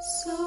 Semoga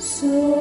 semua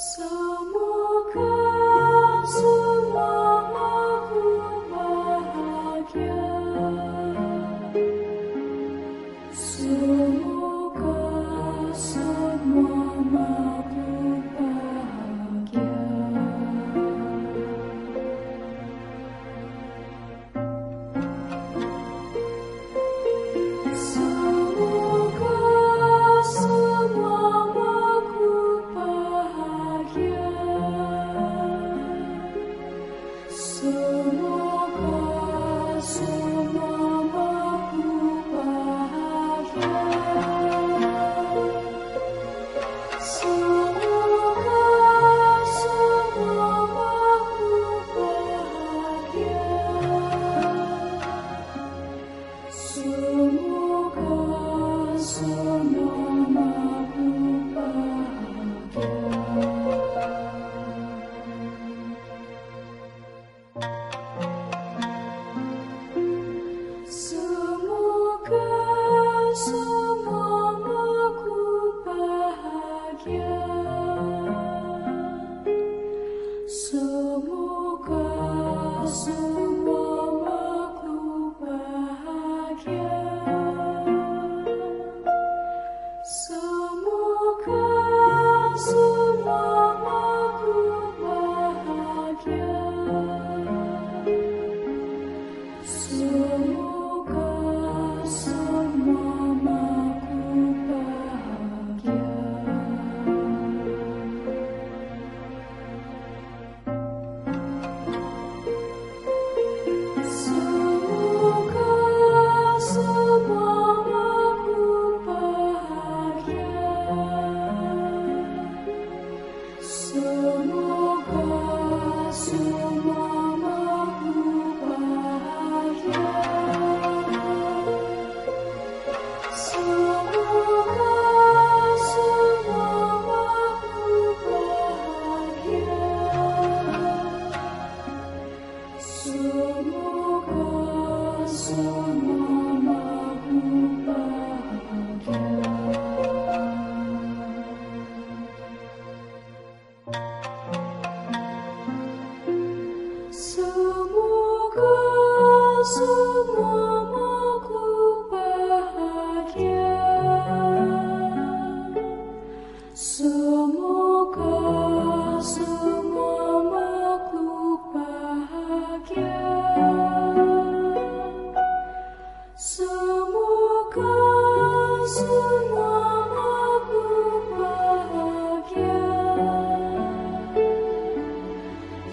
So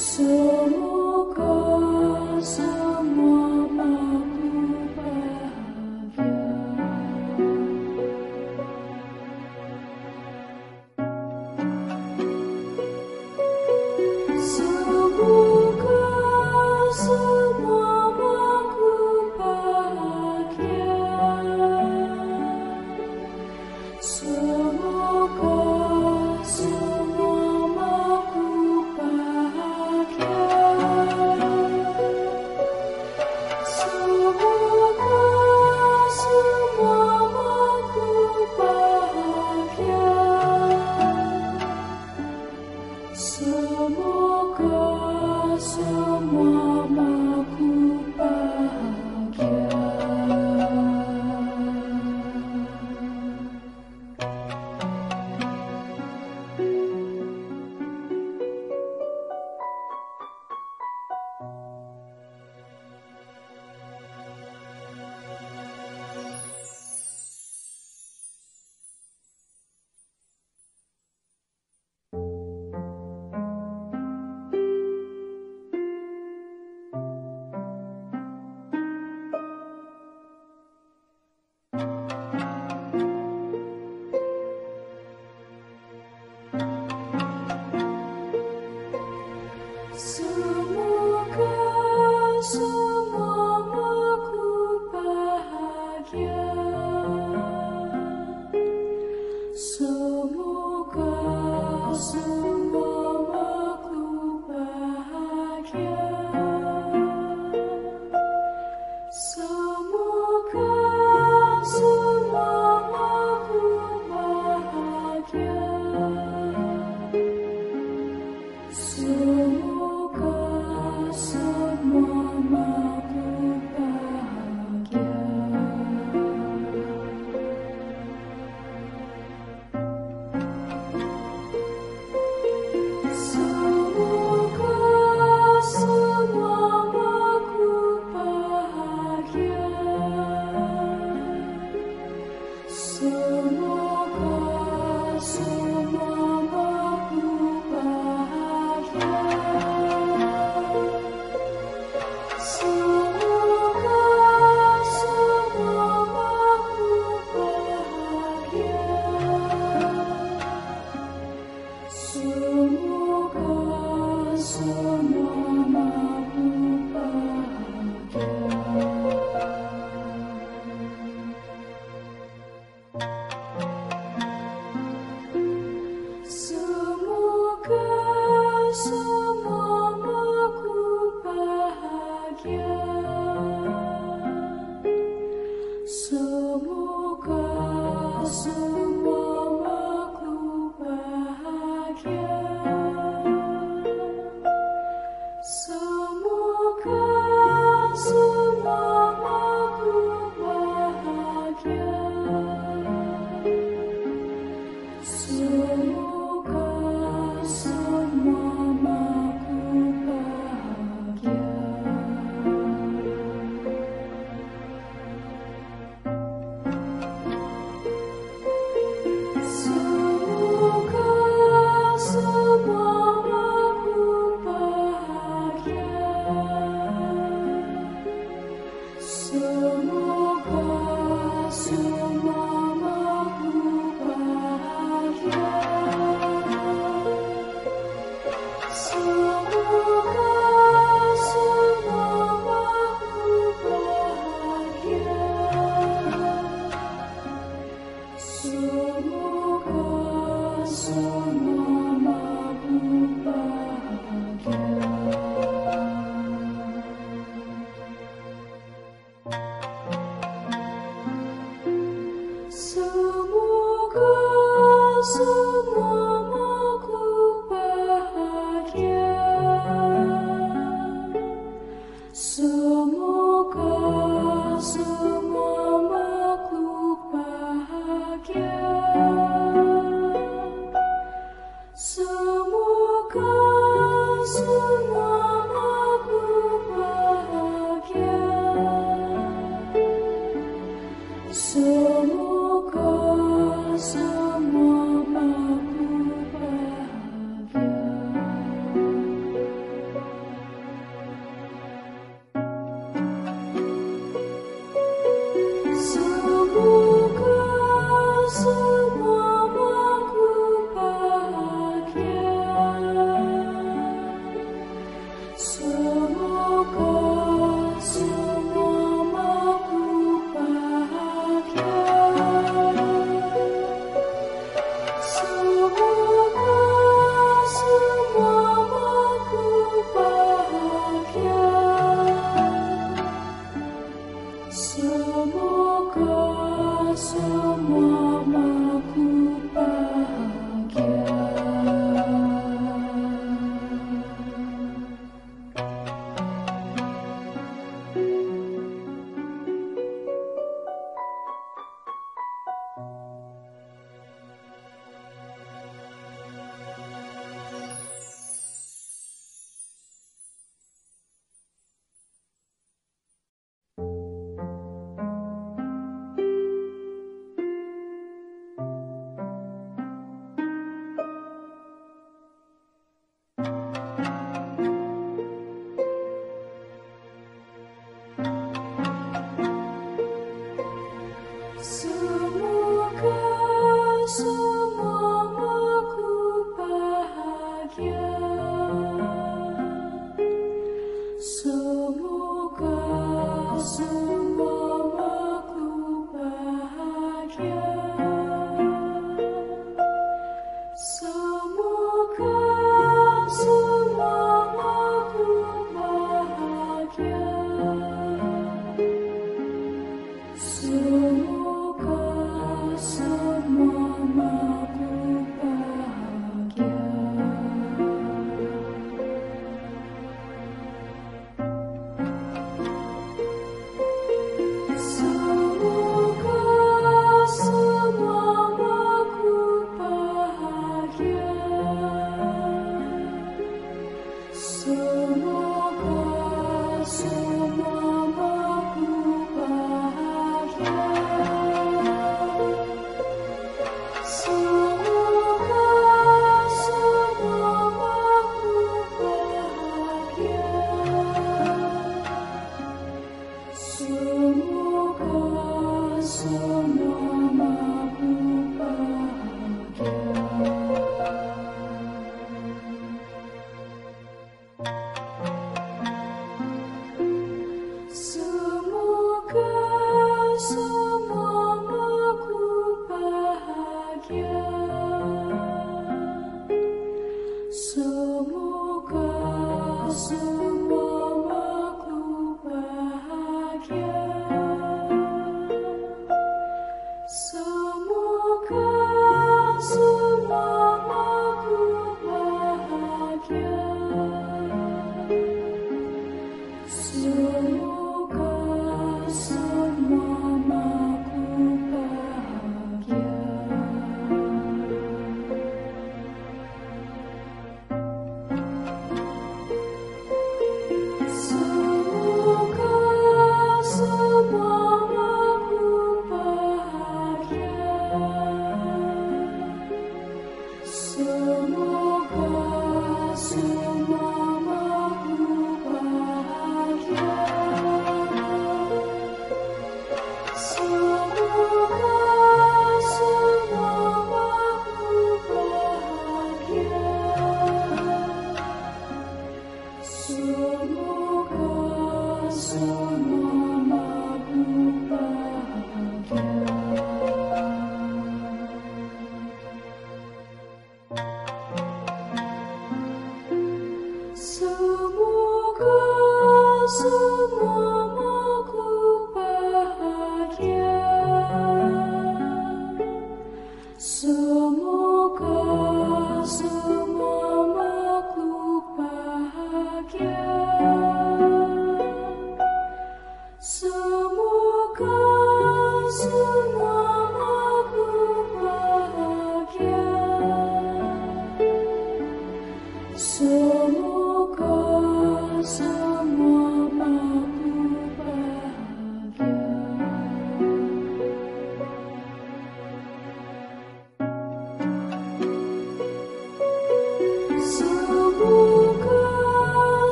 So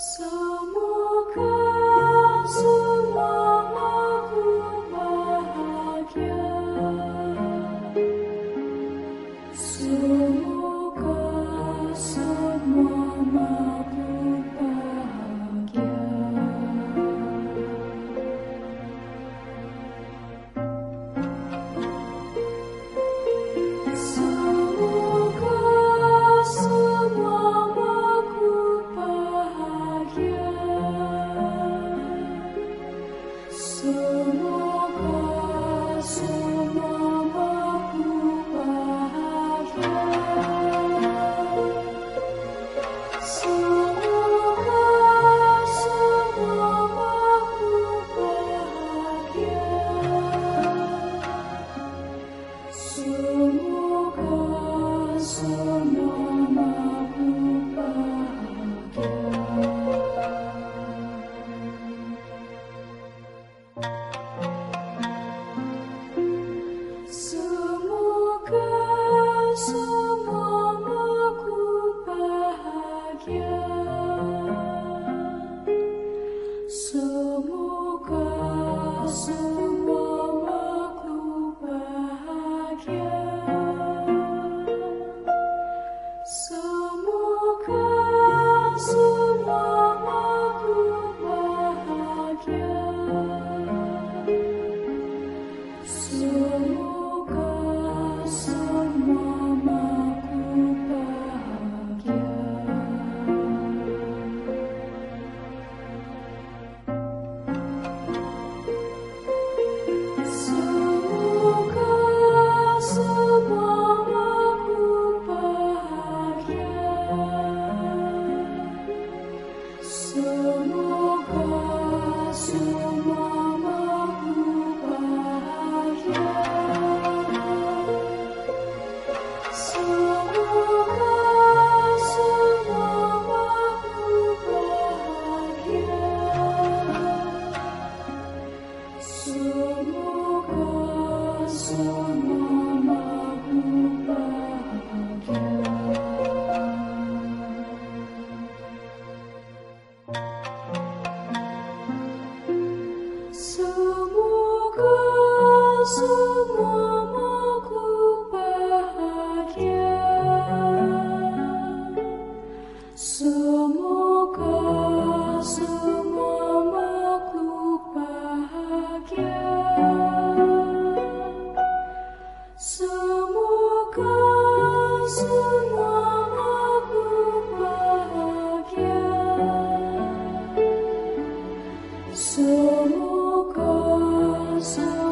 So So, casa.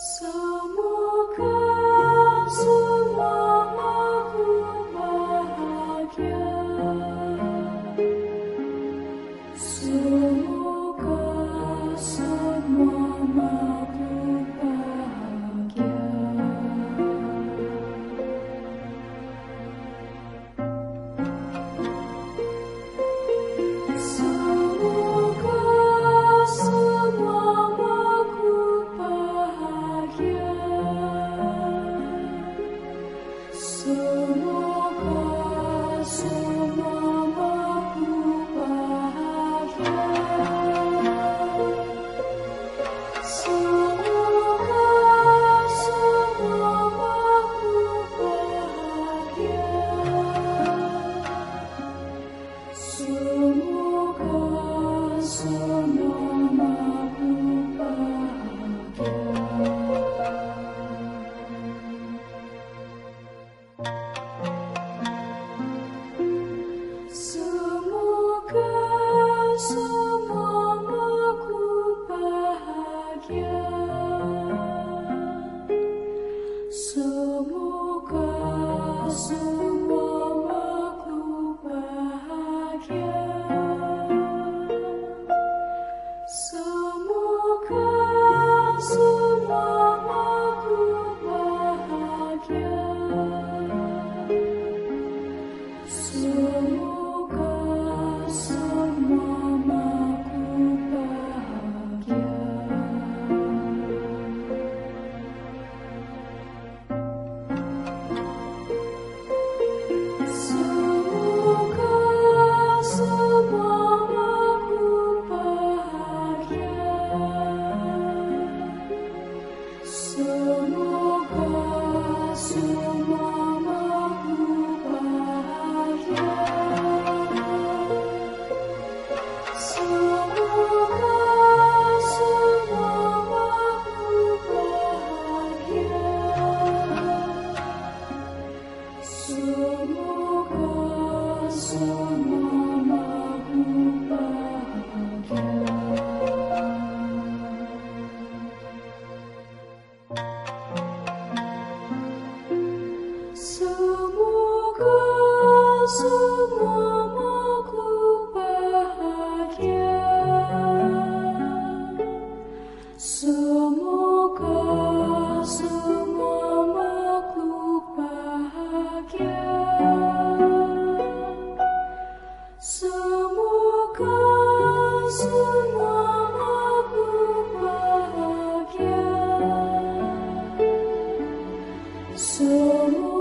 So So